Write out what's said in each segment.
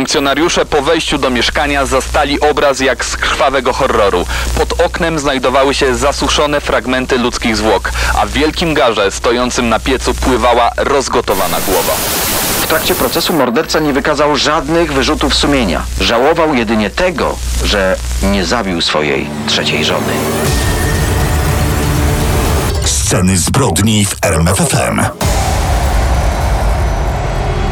Funkcjonariusze po wejściu do mieszkania zastali obraz jak z krwawego horroru. Pod oknem znajdowały się zasuszone fragmenty ludzkich zwłok, a w wielkim garze stojącym na piecu pływała rozgotowana głowa. W trakcie procesu morderca nie wykazał żadnych wyrzutów sumienia. Żałował jedynie tego, że nie zabił swojej trzeciej żony. Sceny zbrodni w RMFFM.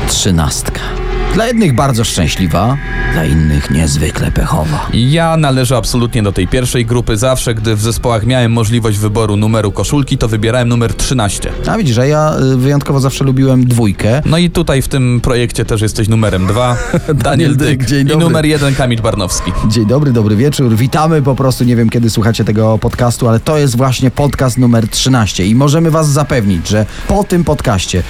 Trzynastka. Dla jednych bardzo szczęśliwa, dla innych niezwykle pechowa. Ja należę absolutnie do tej pierwszej grupy. Zawsze, gdy w zespołach miałem możliwość wyboru numeru koszulki, to wybierałem numer 13. A widzisz, że ja y, wyjątkowo zawsze lubiłem dwójkę. No i tutaj w tym projekcie też jesteś numerem 2. Daniel Dyk. Dzień I dobry. numer 1 Kamil Barnowski. Dzień dobry, dobry wieczór. Witamy po prostu. Nie wiem, kiedy słuchacie tego podcastu, ale to jest właśnie podcast numer 13 i możemy Was zapewnić, że po tym podcaście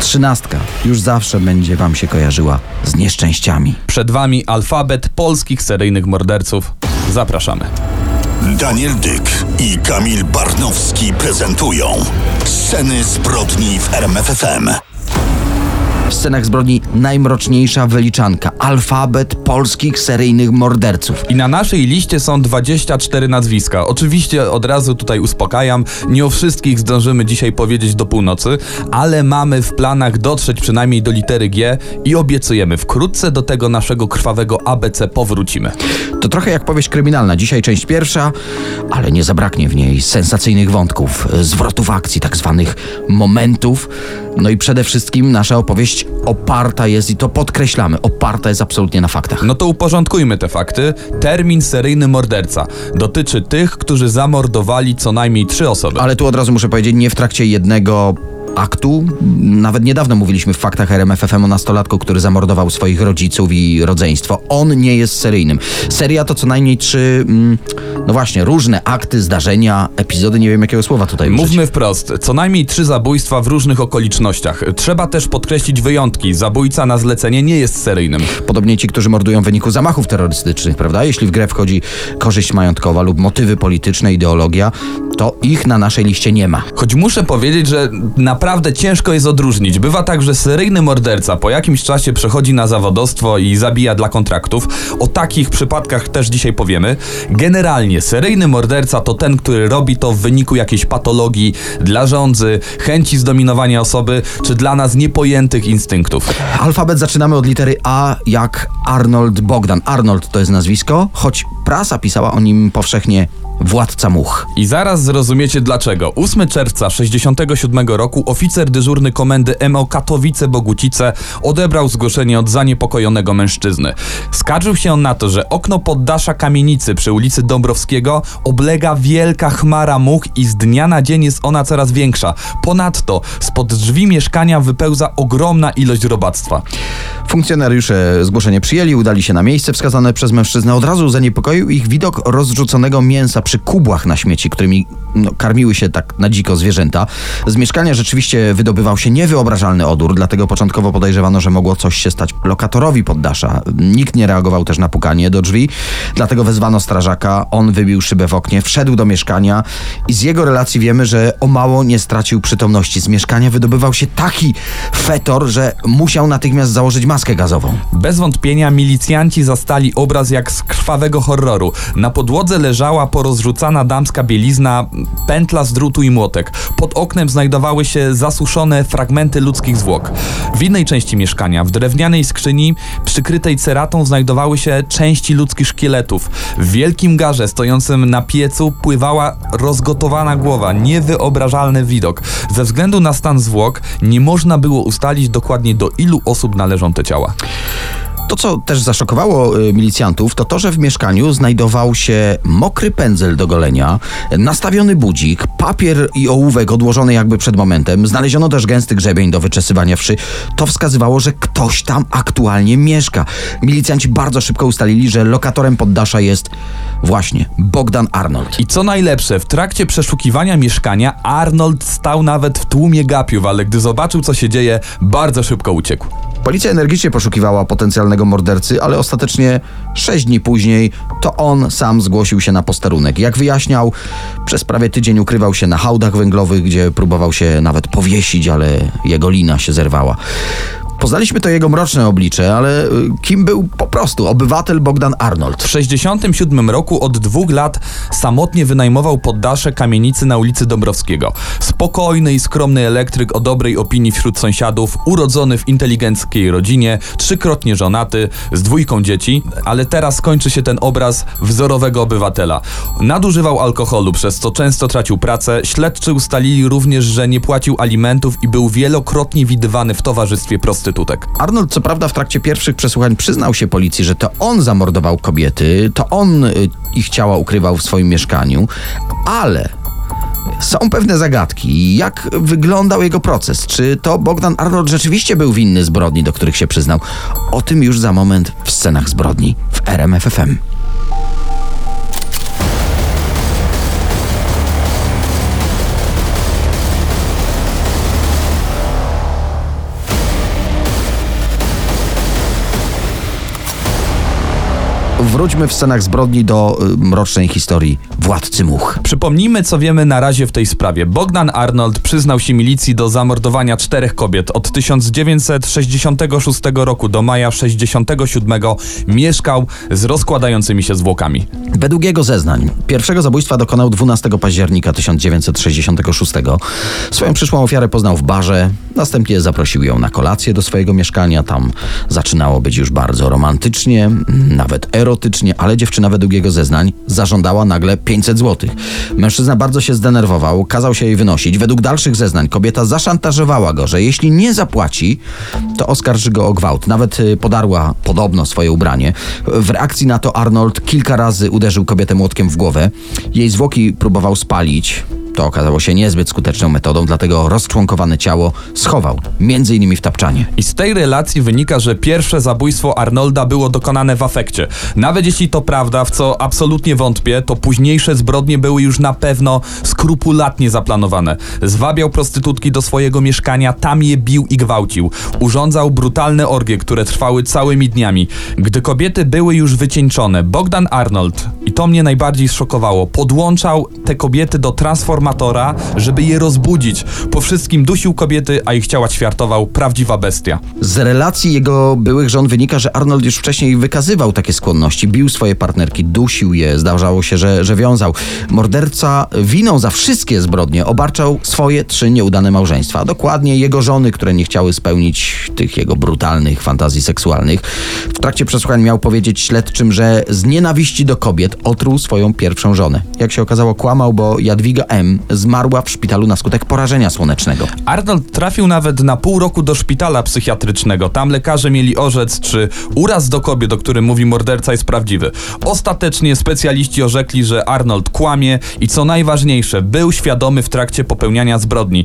trzynastka już zawsze będzie Wam się kojarzyła z nieszczęściami. Przed wami alfabet polskich seryjnych morderców. Zapraszamy. Daniel Dyk i Kamil Barnowski prezentują Sceny zbrodni w RMFFM. W scenach zbrodni najmroczniejsza wyliczanka. Alfabet polskich seryjnych morderców. I na naszej liście są 24 nazwiska. Oczywiście od razu tutaj uspokajam, nie o wszystkich zdążymy dzisiaj powiedzieć do północy, ale mamy w planach dotrzeć przynajmniej do litery G i obiecujemy, wkrótce do tego naszego krwawego ABC powrócimy. To trochę jak powieść kryminalna. Dzisiaj część pierwsza, ale nie zabraknie w niej sensacyjnych wątków, zwrotów akcji, tak zwanych momentów. No i przede wszystkim nasza opowieść oparta jest, i to podkreślamy, oparta jest absolutnie na faktach. No to uporządkujmy te fakty. Termin seryjny morderca dotyczy tych, którzy zamordowali co najmniej trzy osoby. Ale tu od razu muszę powiedzieć, nie w trakcie jednego aktu. Nawet niedawno mówiliśmy w faktach RMFFM o nastolatku, który zamordował swoich rodziców i rodzeństwo. On nie jest seryjnym. Seria to co najmniej trzy, mm, no właśnie, różne akty, zdarzenia, epizody, nie wiem jakiego słowa tutaj użyć. Mówmy wprost, co najmniej trzy zabójstwa w różnych okolicznościach. Trzeba też podkreślić wyjątki. Zabójca na zlecenie nie jest seryjnym. Podobnie ci, którzy mordują w wyniku zamachów terrorystycznych, prawda? Jeśli w grę wchodzi korzyść majątkowa lub motywy polityczne, ideologia, to ich na naszej liście nie ma. Choć muszę powiedzieć, że naprawdę ciężko jest odróżnić. Bywa tak, że seryjny morderca po jakimś czasie przechodzi na zawodostwo i zabija dla kontraktów. O takich przypadkach też dzisiaj powiemy. Generalnie seryjny morderca to ten, który robi to w wyniku jakiejś patologii, dla żądzy, chęci zdominowania osoby, czy dla nas niepojętych instynktów. Alfabet zaczynamy od litery A jak Arnold Bogdan. Arnold to jest nazwisko, choć prasa pisała o nim powszechnie władca much. I zaraz zrozumiecie dlaczego. 8 czerwca 67 roku oficer dyżurny komendy MO Katowice-Bogucice odebrał zgłoszenie od zaniepokojonego mężczyzny. Skarżył się on na to, że okno poddasza kamienicy przy ulicy Dąbrowskiego oblega wielka chmara much i z dnia na dzień jest ona coraz większa. Ponadto spod drzwi mieszkania wypełza ogromna ilość robactwa. Funkcjonariusze zgłoszenie przyjęli, udali się na miejsce wskazane przez mężczyznę. Od razu zaniepokoił ich widok rozrzuconego mięsa przy kubłach na śmieci, którymi no, karmiły się tak na dziko zwierzęta. Z mieszkania rzeczywiście wydobywał się niewyobrażalny odór, dlatego początkowo podejrzewano, że mogło coś się stać lokatorowi poddasza. Nikt nie reagował też na pukanie do drzwi, dlatego wezwano strażaka. On wybił szybę w oknie, wszedł do mieszkania i z jego relacji wiemy, że o mało nie stracił przytomności. Z mieszkania wydobywał się taki fetor, że musiał natychmiast założyć maskę gazową. Bez wątpienia milicjanci zastali obraz jak z krwawego horroru. Na podłodze leżała porozrzucana damska bielizna, pętla z drutu i młotek. Pod oknem znajdowały się zasuszone fragmenty ludzkich zwłok. W innej części mieszkania, w drewnianej skrzyni przykrytej ceratą znajdowały się części ludzkich szkieletów. W wielkim garze stojącym na piecu pływała rozgotowana głowa. Niewyobrażalny widok. Ze względu na stan zwłok nie można było ustalić dokładnie do ilu osób należą te ciała. To, co też zaszokowało y, milicjantów, to to, że w mieszkaniu znajdował się mokry pędzel do golenia, nastawiony budzik, papier i ołówek odłożony jakby przed momentem. Znaleziono też gęsty grzebień do wyczesywania wszy. To wskazywało, że ktoś tam aktualnie mieszka. Milicjanci bardzo szybko ustalili, że lokatorem poddasza jest właśnie Bogdan Arnold. I co najlepsze, w trakcie przeszukiwania mieszkania Arnold stał nawet w tłumie gapiów, ale gdy zobaczył co się dzieje, bardzo szybko uciekł. Policja energicznie poszukiwała potencjalnego mordercy, ale ostatecznie sześć dni później to on sam zgłosił się na posterunek. Jak wyjaśniał, przez prawie tydzień ukrywał się na hałdach węglowych, gdzie próbował się nawet powiesić, ale jego lina się zerwała. Poznaliśmy to jego mroczne oblicze, ale y, kim był po prostu obywatel Bogdan Arnold? W 67 roku od dwóch lat samotnie wynajmował poddasze kamienicy na ulicy Dąbrowskiego. Spokojny i skromny elektryk o dobrej opinii wśród sąsiadów, urodzony w inteligenckiej rodzinie, trzykrotnie żonaty, z dwójką dzieci, ale teraz kończy się ten obraz wzorowego obywatela. Nadużywał alkoholu, przez co często tracił pracę. Śledczy ustalili również, że nie płacił alimentów i był wielokrotnie widywany w towarzystwie Arnold, co prawda, w trakcie pierwszych przesłuchań przyznał się policji, że to on zamordował kobiety, to on y, ich ciała ukrywał w swoim mieszkaniu, ale są pewne zagadki. Jak wyglądał jego proces? Czy to Bogdan Arnold rzeczywiście był winny zbrodni, do których się przyznał? O tym już za moment w scenach zbrodni w RMFFM. Wróćmy w scenach zbrodni do y, mrocznej historii władcy much. Przypomnijmy, co wiemy na razie w tej sprawie. Bogdan Arnold przyznał się milicji do zamordowania czterech kobiet. Od 1966 roku do maja 67 mieszkał z rozkładającymi się zwłokami. Według jego zeznań, pierwszego zabójstwa dokonał 12 października 1966. Swoją przyszłą ofiarę poznał w barze, następnie zaprosił ją na kolację do swojego mieszkania. Tam zaczynało być już bardzo romantycznie, nawet ale dziewczyna według jego zeznań zażądała nagle 500 zł. Mężczyzna bardzo się zdenerwował, kazał się jej wynosić. Według dalszych zeznań kobieta zaszantażowała go, że jeśli nie zapłaci, to oskarży go o gwałt. Nawet y, podarła podobno swoje ubranie. W reakcji na to Arnold kilka razy uderzył kobietę młotkiem w głowę. Jej zwłoki próbował spalić. To okazało się niezbyt skuteczną metodą, dlatego rozczłonkowane ciało schował, między innymi w tapczanie. I z tej relacji wynika, że pierwsze zabójstwo Arnolda było dokonane w afekcie. Nawet jeśli to prawda, w co absolutnie wątpię, to późniejsze zbrodnie były już na pewno skrupulatnie zaplanowane. Zwabiał prostytutki do swojego mieszkania, tam je bił i gwałcił. Urządzał brutalne orgie, które trwały całymi dniami. Gdy kobiety były już wycieńczone, Bogdan Arnold, i to mnie najbardziej szokowało, podłączał te kobiety do transformatora, żeby je rozbudzić. Po wszystkim dusił kobiety, a ich ciała ćwiartował prawdziwa bestia. Z relacji jego byłych żon wynika, że Arnold już wcześniej wykazywał takie skłonności. Bił swoje partnerki, dusił je, zdarzało się, że, że wiązał. Morderca winą za wszystkie zbrodnie obarczał swoje trzy nieudane małżeństwa. Dokładnie jego żony, które nie chciały spełnić tych jego brutalnych fantazji seksualnych. W trakcie przesłuchań miał powiedzieć śledczym, że z nienawiści do kobiet otruł swoją pierwszą żonę. Jak się okazało, kłamał, bo Jadwiga M. zmarła w szpitalu na skutek porażenia słonecznego. Arnold trafił nawet na pół roku do szpitala psychiatrycznego. Tam lekarze mieli orzec, czy uraz do kobiet, o którym mówi morderca, jest prawdziwy. Ostatecznie specjaliści orzekli, że Arnold kłamie i co najważniejsze, był świadomy w trakcie popełniania zbrodni.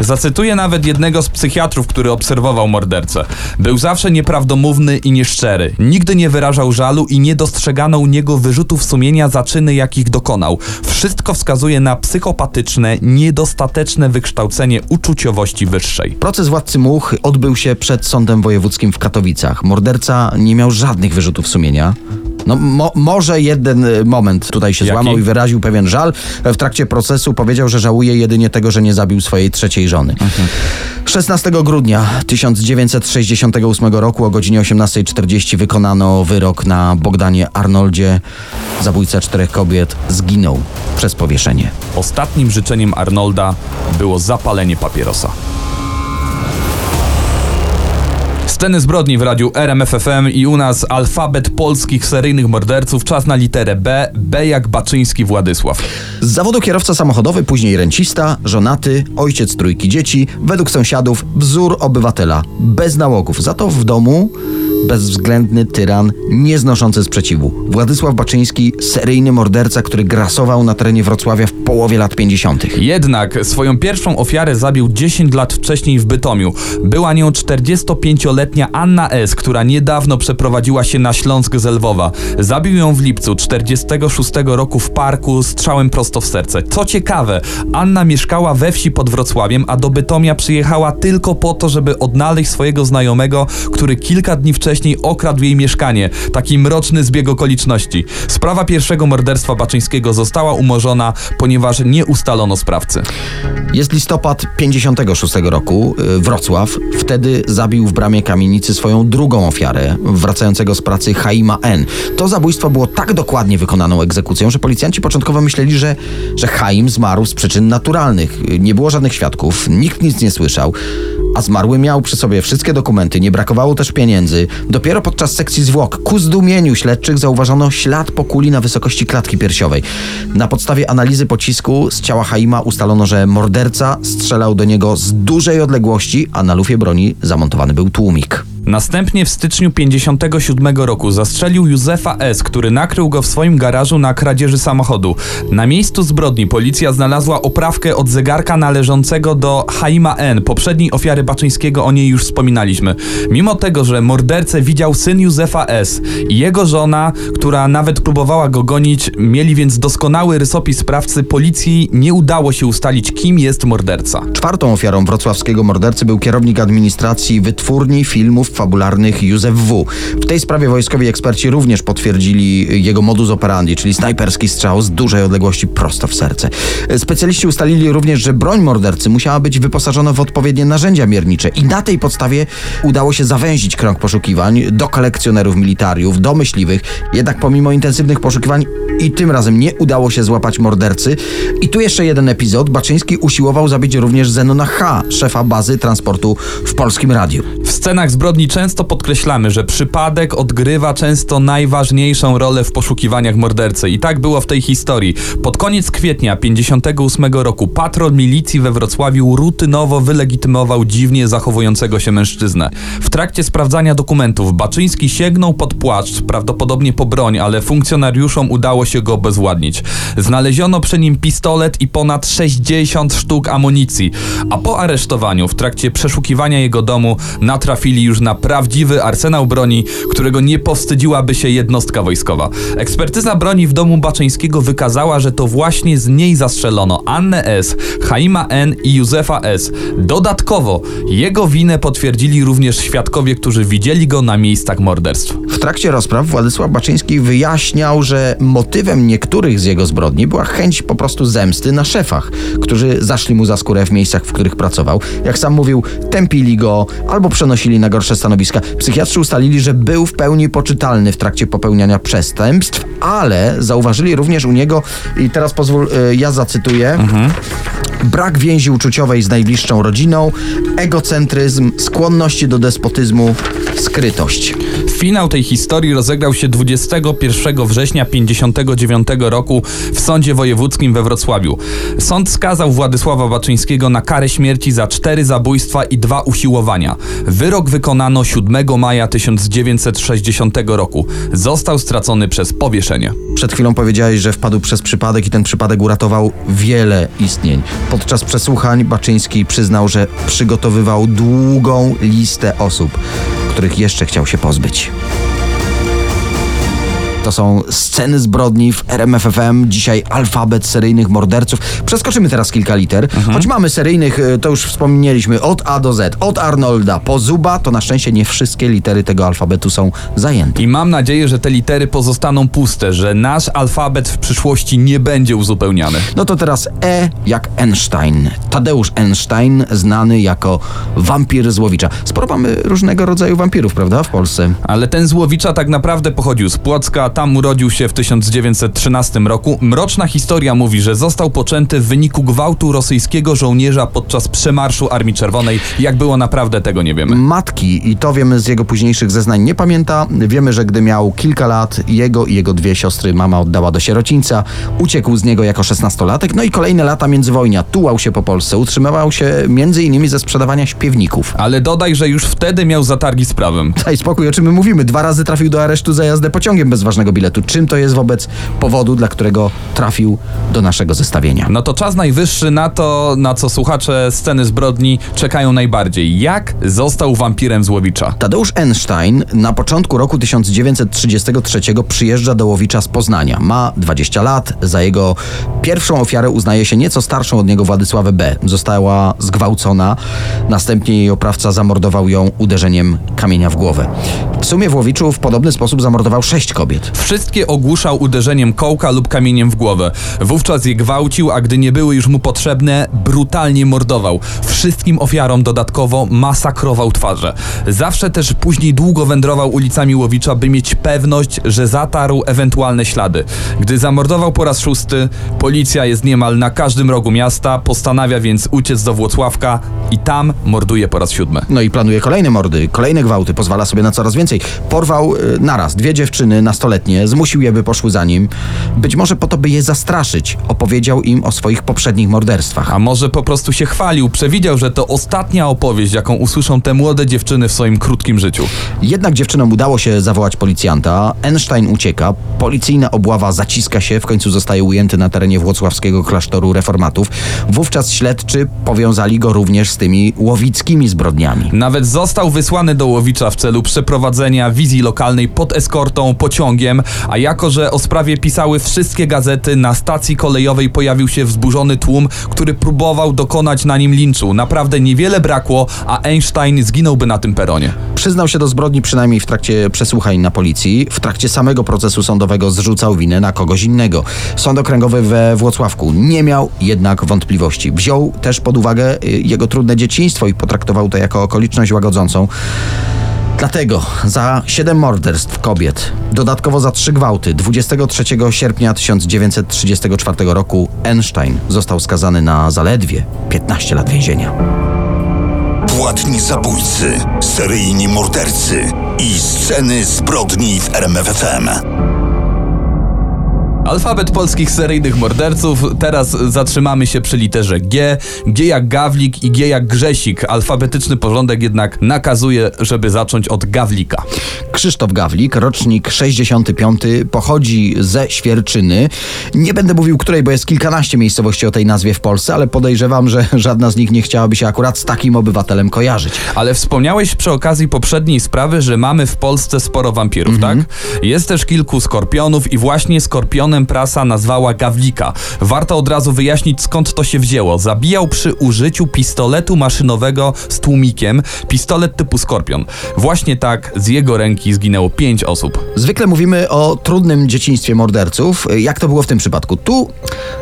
Zacytuję nawet jednego z psychiatrów, który obserwował mordercę. Był zawsze nieprawdomówny i nieszczery. Nigdy nie wyrażał żalu i nie dostrzegano u niego wyrzutów sumienia za czyny, jakich dokonał. Wszystko wskazuje na psychopatyczne, niedostateczne wykształcenie uczuciowości wyższej. Proces władcy much odbył się przed sądem wojewódzkim w Katowicach. Morderca nie miał żadnych wyrzutów sumienia. No, mo, może jeden y, moment tutaj się Jaki? złamał i wyraził pewien żal. W trakcie procesu powiedział, że żałuje jedynie tego, że nie zabił swojej trzeciej żony. 16 grudnia 1968 roku o godzinie 18.40 wykonano wyrok na Bogdanie Arnoldzie. Zabójca czterech kobiet zginął przez powieszenie. Ostatnim życzeniem Arnolda było zapalenie papierosa. Sceny zbrodni w radiu RMFFM i u nas alfabet polskich seryjnych morderców. Czas na literę B. B jak Baczyński Władysław. Z zawodu kierowca samochodowy, później rencista, żonaty, ojciec trójki dzieci, według sąsiadów wzór obywatela, bez nałogów. Za to w domu bezwzględny tyran, nieznoszący sprzeciwu. Władysław Baczyński, seryjny morderca, który grasował na terenie Wrocławia w połowie lat 50. Jednak swoją pierwszą ofiarę zabił 10 lat wcześniej w Bytomiu. Była nią 45-letnia Anna S., która niedawno przeprowadziła się na Śląsk z Lwowa. Zabił ją w lipcu 46 roku w parku strzałem prosto w serce. Co ciekawe, Anna mieszkała we wsi pod Wrocławiem, a do Bytomia przyjechała tylko po to, żeby odnaleźć swojego znajomego, który kilka dni wcześniej wcześniej okradł jej mieszkanie. Taki mroczny zbieg okoliczności. Sprawa pierwszego morderstwa Baczyńskiego została umorzona, ponieważ nie ustalono sprawcy. Jest listopad 56 roku, y, Wrocław. Wtedy zabił w bramie kamienicy swoją drugą ofiarę, wracającego z pracy Haima N. To zabójstwo było tak dokładnie wykonaną egzekucją, że policjanci początkowo myśleli, że, że Haim zmarł z przyczyn naturalnych. Nie było żadnych świadków, nikt nic nie słyszał. A zmarły miał przy sobie wszystkie dokumenty, nie brakowało też pieniędzy. Dopiero podczas sekcji zwłok, ku zdumieniu śledczych, zauważono ślad po kuli na wysokości klatki piersiowej. Na podstawie analizy pocisku z ciała Haima ustalono, że morderca strzelał do niego z dużej odległości, a na lufie broni zamontowany był tłumik. Następnie w styczniu 57 roku zastrzelił Józefa S., który nakrył go w swoim garażu na kradzieży samochodu. Na miejscu zbrodni policja znalazła oprawkę od zegarka należącego do Haima N., poprzedniej ofiary Baczyńskiego, o niej już wspominaliśmy. Mimo tego, że mordercę widział syn Józefa S. i jego żona, która nawet próbowała go gonić, mieli więc doskonały rysopis sprawcy, policji nie udało się ustalić, kim jest morderca. Czwartą ofiarą wrocławskiego mordercy był kierownik administracji wytwórni filmów fabularnych Józef W. W tej sprawie wojskowi eksperci również potwierdzili jego modus operandi, czyli snajperski strzał z dużej odległości prosto w serce. Specjaliści ustalili również, że broń mordercy musiała być wyposażona w odpowiednie narzędzia miernicze i na tej podstawie udało się zawęzić krąg poszukiwań do kolekcjonerów militariów, do myśliwych. Jednak pomimo intensywnych poszukiwań i tym razem nie udało się złapać mordercy. I tu jeszcze jeden epizod. Baczyński usiłował zabić również Zenona H., szefa bazy transportu w Polskim Radiu. W scenach zbrodni często podkreślamy, że przypadek odgrywa często najważniejszą rolę w poszukiwaniach mordercy. I tak było w tej historii. Pod koniec kwietnia 58 roku patrol milicji we Wrocławiu rutynowo wylegitymował dziwnie zachowującego się mężczyznę. W trakcie sprawdzania dokumentów Baczyński sięgnął pod płaszcz, prawdopodobnie po broń, ale funkcjonariuszom udało się go obezwładnić. Znaleziono przy nim pistolet i ponad 60 sztuk amunicji, a po aresztowaniu w trakcie przeszukiwania jego domu natrafili już na prawdziwy arsenał broni, którego nie powstydziłaby się jednostka wojskowa. Ekspertyza broni w domu Baczyńskiego wykazała, że to właśnie z niej zastrzelono Annę S., Haima N. i Józefa S. Dodatkowo jego winę potwierdzili również świadkowie, którzy widzieli go na miejscach morderstw. W trakcie rozpraw Władysław Baczyński wyjaśniał, że motywem niektórych z jego zbrodni była chęć po prostu zemsty na szefach, którzy zaszli mu za skórę w miejscach, w których pracował. Jak sam mówił, tępili go albo przenosili na gorsze stanowiska. Psychiatrzy ustalili, że był w pełni poczytalny w trakcie popełniania przestępstw, ale zauważyli również u niego, i teraz pozwól, y, ja zacytuję, brak więzi uczuciowej z najbliższą rodziną, egocentryzm, skłonności do despotyzmu, skrytość. Finał tej historii rozegrał się 21 września 59 roku w Sądzie Wojewódzkim we Wrocławiu. Sąd skazał Władysława Baczyńskiego na karę śmierci za cztery zabójstwa i dwa usiłowania. Wyrok wykonano 7 maja 1960 roku. Został stracony przez powieszenie. Przed chwilą powiedziałeś, że wpadł przez przypadek i ten przypadek uratował wiele istnień. Podczas przesłuchań Baczyński przyznał, że przygotowywał długą listę osób, których jeszcze chciał się pozbyć. To są sceny zbrodni w RMFFM. Dzisiaj alfabet seryjnych morderców. Przeskoczymy teraz kilka liter. Choć mamy seryjnych, y, to już wspomnieliśmy, od A do Z. Od Arnolda po Zuba, to na szczęście nie wszystkie litery tego alfabetu są zajęte. I mam nadzieję, że te litery pozostaną puste, że nasz alfabet w przyszłości nie będzie uzupełniany. No to teraz E jak Einstein. Tadeusz Einstein, znany jako wampir Złowicza. Sporo mamy różnego rodzaju wampirów, prawda, w Polsce. Ale ten Złowicza tak naprawdę pochodził z Płocka, tam urodził się w 1913 roku. Mroczna historia mówi, że został poczęty w wyniku gwałtu rosyjskiego żołnierza podczas przemarszu Armii Czerwonej. Jak było naprawdę, tego nie wiemy. Matki, i to wiemy z jego późniejszych zeznań, nie pamięta. Wiemy, że gdy miał kilka lat, jego i jego dwie siostry mama oddała do sierocińca. Uciekł z niego jako szesnastolatek, no i kolejne lata międzywojnia. Tułał się po Polsce, utrzymywał się między innymi ze sprzedawania śpiewników. Ale dodaj, że już wtedy miał zatargi z prawem. Daj spokój, o czym my mówimy. Dwa razy trafił do aresztu za jazdę pociągiem bez ważnego biletu. Czym to jest wobec powodu, dla którego trafił do naszego zestawienia? No to czas najwyższy na to, na co słuchacze sceny zbrodni czekają najbardziej. Jak został wampirem z Łowicza? Tadeusz Einstein na początku roku 1933 przyjeżdża do Łowicza z Poznania. Ma 20 lat. Za jego pierwszą ofiarę uznaje się nieco starszą od niego Władysławę B. Została zgwałcona. Następnie jej oprawca zamordował ją uderzeniem kamienia w głowę. W sumie w Łowiczu w podobny sposób zamordował sześć kobiet. Wszystkie ogłuszał uderzeniem kołka lub kamieniem w głowę. Wówczas je gwałcił, a gdy nie były już mu potrzebne, brutalnie mordował. Wszystkim ofiarom dodatkowo masakrował twarze. Zawsze też później długo wędrował ulicami Łowicza, by mieć pewność, że zatarł ewentualne ślady. Gdy zamordował po raz szósty, policja jest niemal na każdym rogu miasta, postanawia więc uciec do Włocławka i tam morduje po raz siódmy. No i planuje kolejne mordy, kolejne gwałty, pozwala sobie na coraz więcej. Porwał y, naraz dwie dziewczyny nastoletnie, zmusił je, by poszły za nim. Być może po to, by je zastraszyć. Opowiedział im o swoich poprzednich morderstwach. A może po prostu się chwalił, przewidział, że to ostatnia opowieść, jaką usłyszą te młode dziewczyny w swoim krótkim życiu. Jednak dziewczynom udało się zawołać policjanta. Einstein ucieka, policyjna obława zaciska się, w końcu zostaje ujęty na terenie włocławskiego klasztoru reformatów. Wówczas śledczy powiązali go również z tymi łowickimi zbrodniami. Nawet został wysłany do Łowicza w celu przeprowadzenia wizji lokalnej pod eskortą pociągiem, a jako, że o sprawie pisały wszystkie gazety, na stacji kolejowej pojawił się wzburzony tłum, który próbował dokonać na nim linczu. Naprawdę niewiele brakło, a Einstein zginąłby na tym peronie. Przyznał się do zbrodni przynajmniej w trakcie przesłuchań na policji. W trakcie samego procesu sądowego zrzucał winę na kogoś innego. Sąd okręgowy we Włocławku nie miał jednak wątpliwości. Wziął też pod uwagę y, jego trudne dzieciństwo i potraktował to jako okoliczność łagodzącą. Dlatego za siedem morderstw kobiet, dodatkowo za trzy gwałty, 23 sierpnia 1934 roku Einstein został skazany na zaledwie 15 lat więzienia. Płatni zabójcy, seryjni mordercy i sceny zbrodni w RMFFM. Alfabet polskich seryjnych morderców. Teraz zatrzymamy się przy literze G. G jak Gawlik i G jak Grzesik. Alfabetyczny porządek jednak nakazuje, żeby zacząć od Gawlika. Krzysztof Gawlik, rocznik 65, pochodzi ze Świerczyny. Nie będę mówił której, bo jest kilkanaście miejscowości o tej nazwie w Polsce, ale podejrzewam, że żadna z nich nie chciałaby się akurat z takim obywatelem kojarzyć. Ale wspomniałeś przy okazji poprzedniej sprawy, że mamy w Polsce sporo wampirów, tak? Jest też kilku skorpionów i właśnie prasa nazwała Gawlika. Warto od razu wyjaśnić skąd to się wzięło. Zabijał przy użyciu pistoletu maszynowego z tłumikiem, pistolet typu skorpion. Właśnie tak z jego ręki zginęło pięć osób. Zwykle mówimy o trudnym dzieciństwie morderców. Jak to było w tym przypadku? Tu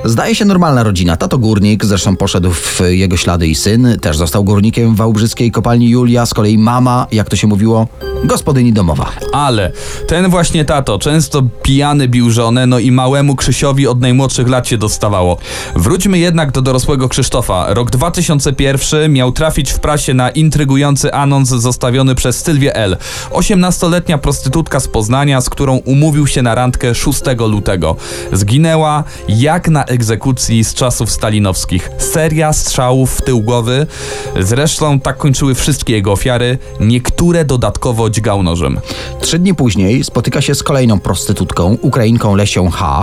zdaje się normalna rodzina. Tato górnik, zresztą poszedł w jego ślady i syn, też został górnikiem w wałbrzyskiej kopalni Julia. Z kolei mama, jak to się mówiło, gospodyni domowa. Ale ten właśnie tato często pijany bił żonę, no i małemu Krzysiowi od najmłodszych lat się dostawało. Wróćmy jednak do dorosłego Krzysztofa. Rok 2001 miał trafić w prasie na intrygujący anons zostawiony przez Sylwię L. 18-letnia prostytutka z Poznania, z którą umówił się na randkę 6 lutego. Zginęła jak na egzekucji z czasów stalinowskich. Seria strzałów w tył głowy. Zresztą tak kończyły wszystkie jego ofiary. Niektóre dodatkowo dźgał nożem. Trzy dni później spotyka się z kolejną prostytutką, Ukrainką Lesią H.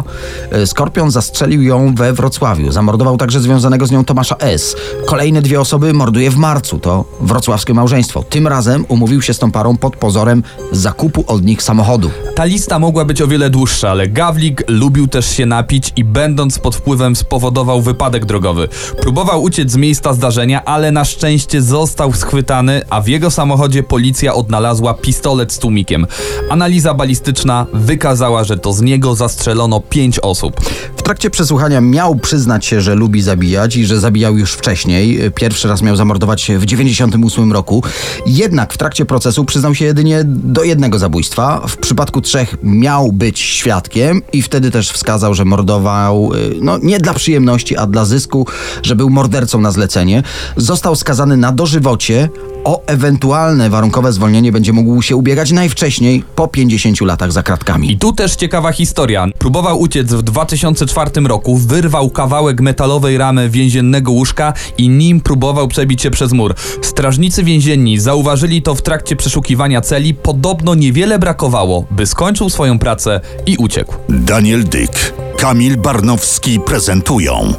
Skorpion zastrzelił ją we Wrocławiu. Zamordował także związanego z nią Tomasza S. Kolejne dwie osoby morduje w marcu. To wrocławskie małżeństwo. Tym razem umówił się z tą parą pod pozorem zakupu od nich samochodu. Ta lista mogła być o wiele dłuższa, ale Gawlik lubił też się napić i będąc pod wpływem spowodował wypadek drogowy. Próbował uciec z miejsca zdarzenia, ale na szczęście został schwytany, a w jego samochodzie policja odnalazła pistolet z tłumikiem. Analiza balistyczna wykazała, że to z niego zastrzelono pięć osób. W trakcie przesłuchania miał przyznać się, że lubi zabijać i że zabijał już wcześniej. Pierwszy raz miał zamordować w 98 roku. Jednak w trakcie procesu przyznał się jedynie do jednego zabójstwa. W przypadku trzech miał być świadkiem i wtedy też wskazał, że mordował y, no, nie dla przyjemności, a dla zysku, że był mordercą na zlecenie. Został skazany na dożywocie. O ewentualne warunkowe zwolnienie będzie mógł się ubiegać najwcześniej po 50 latach za kratkami. I tu też ciekawa historia. Próbował Próbował uciec w 2004 roku, wyrwał kawałek metalowej ramy więziennego łóżka i nim próbował przebić się przez mur. Strażnicy więzienni zauważyli to w trakcie przeszukiwania celi. Podobno niewiele brakowało, by skończył swoją pracę i uciekł. Daniel Dyk, Kamil Barnowski prezentują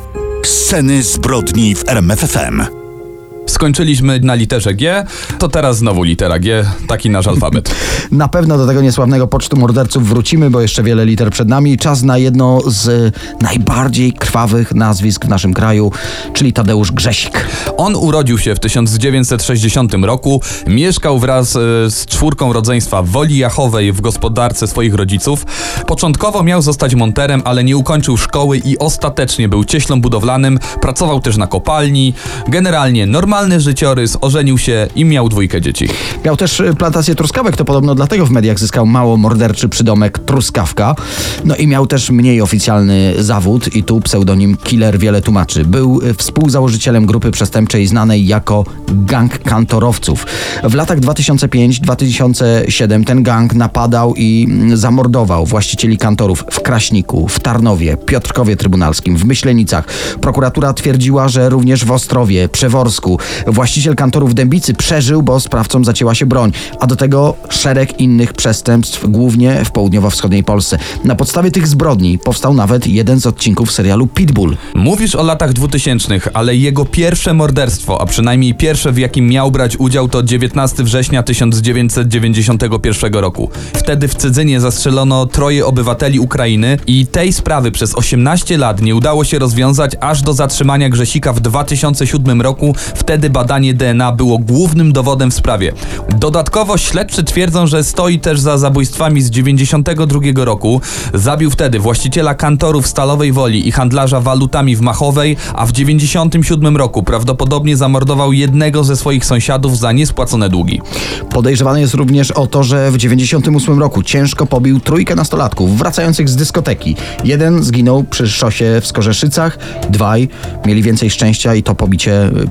Sceny zbrodni w RMFFM. Skończyliśmy na literze G, to teraz znowu litera G, taki nasz alfabet. Na pewno do tego niesławnego pocztu morderców wrócimy, bo jeszcze wiele liter przed nami. Czas na jedno z najbardziej krwawych nazwisk w naszym kraju, czyli Tadeusz Grzesik. On urodził się w 1960 roku, mieszkał wraz e, z czwórką rodzeństwa w Woli Jachowej w gospodarce swoich rodziców. Początkowo miał zostać monterem, ale nie ukończył szkoły i ostatecznie był cieślą budowlanym, pracował też na kopalni. Generalnie normalny życiorys, ożenił się i miał dwójkę dzieci. Miał też y, plantację truskawek, to podobno dlatego w mediach zyskał mało morderczy przydomek Truskawka. No i miał też mniej oficjalny zawód i tu pseudonim Killer wiele tłumaczy. Był y, współzałożycielem grupy przestępczej znanej jako Gang Kantorowców. W latach 2005-2007 ten gang napadał i mm, zamordował właścicieli kantorów w Kraśniku, w Tarnowie, Piotrkowie Trybunalskim, w Myślenicach. Prokuratura twierdziła, że również w Ostrowie, Przeworsku. Właściciel kantorów Dębicy przeżył, bo sprawcom zacięła się broń, a do tego szereg innych przestępstw, głównie w południowo-wschodniej Polsce. Na podstawie tych zbrodni powstał nawet jeden z odcinków serialu Pitbull. Mówisz o latach 2000, ale jego pierwsze morderstwo, a przynajmniej pierwsze w jakim miał brać udział to 19 września 1991 roku. Wtedy w Cydzynie zastrzelono troje obywateli Ukrainy i tej sprawy przez 18 lat nie udało się rozwiązać aż do zatrzymania Grzesika w 2007 roku. Wtedy badanie DNA było głównym dowodem w sprawie. Dodatkowo śledczy twierdzą, że stoi też za zabójstwami z 92 roku. Zabił wtedy właściciela kantoru w Stalowej Woli i handlarza walutami w Machowej, a w 97 roku prawdopodobnie zamordował jednego ze swoich sąsiadów za niespłacone długi. Podejrzewany jest również o to, że w 98 roku ciężko pobił trójkę nastolatków wracających z dyskoteki. Jeden zginął przy szosie w Skorzeszycach, dwaj mieli więcej szczęścia i to pobicie y,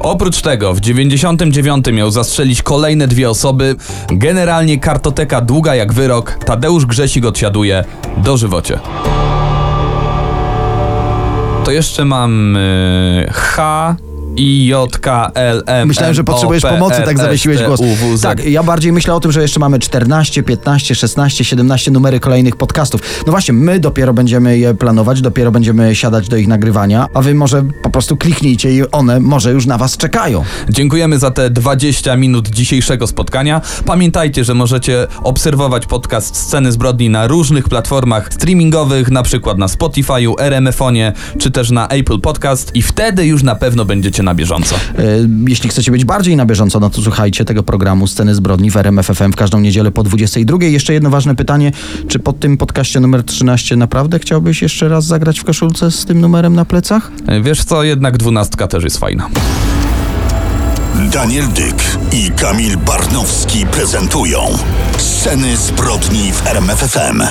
Oprócz tego w 99 miał zastrzelić kolejne dwie osoby. Generalnie kartoteka długa jak wyrok. Tadeusz Grzesik odsiaduje dożywocie. To jeszcze mam y, H i J K L M Myślałem, że potrzebujesz pomocy, tak zawiesiłeś głos. Tak, ja bardziej myślę o tym, że jeszcze mamy 14, 15, 16, 17 numery kolejnych podcastów. No właśnie, my dopiero będziemy je planować, dopiero będziemy siadać do ich nagrywania, a wy może po prostu kliknijcie i one może już na was czekają. Dziękujemy za te 20 minut dzisiejszego spotkania. Pamiętajcie, że możecie obserwować podcast Sceny Zbrodni na różnych platformach streamingowych, na przykład na Spotify'u, RMF-onie, czy też na Apple Podcast i wtedy już na pewno będziecie na bieżąco. E, Jeśli chcecie być bardziej na bieżąco, no to słuchajcie tego programu Sceny Zbrodni w RMF FM w każdą niedzielę po 22. Jeszcze jedno ważne pytanie, czy pod tym podcaście numer 13 naprawdę chciałbyś jeszcze raz zagrać w koszulce z tym numerem na plecach? Wiesz co, jednak dwunastka też jest fajna. Daniel Dyk i Kamil Barnowski prezentują Sceny zbrodni w RMFFM.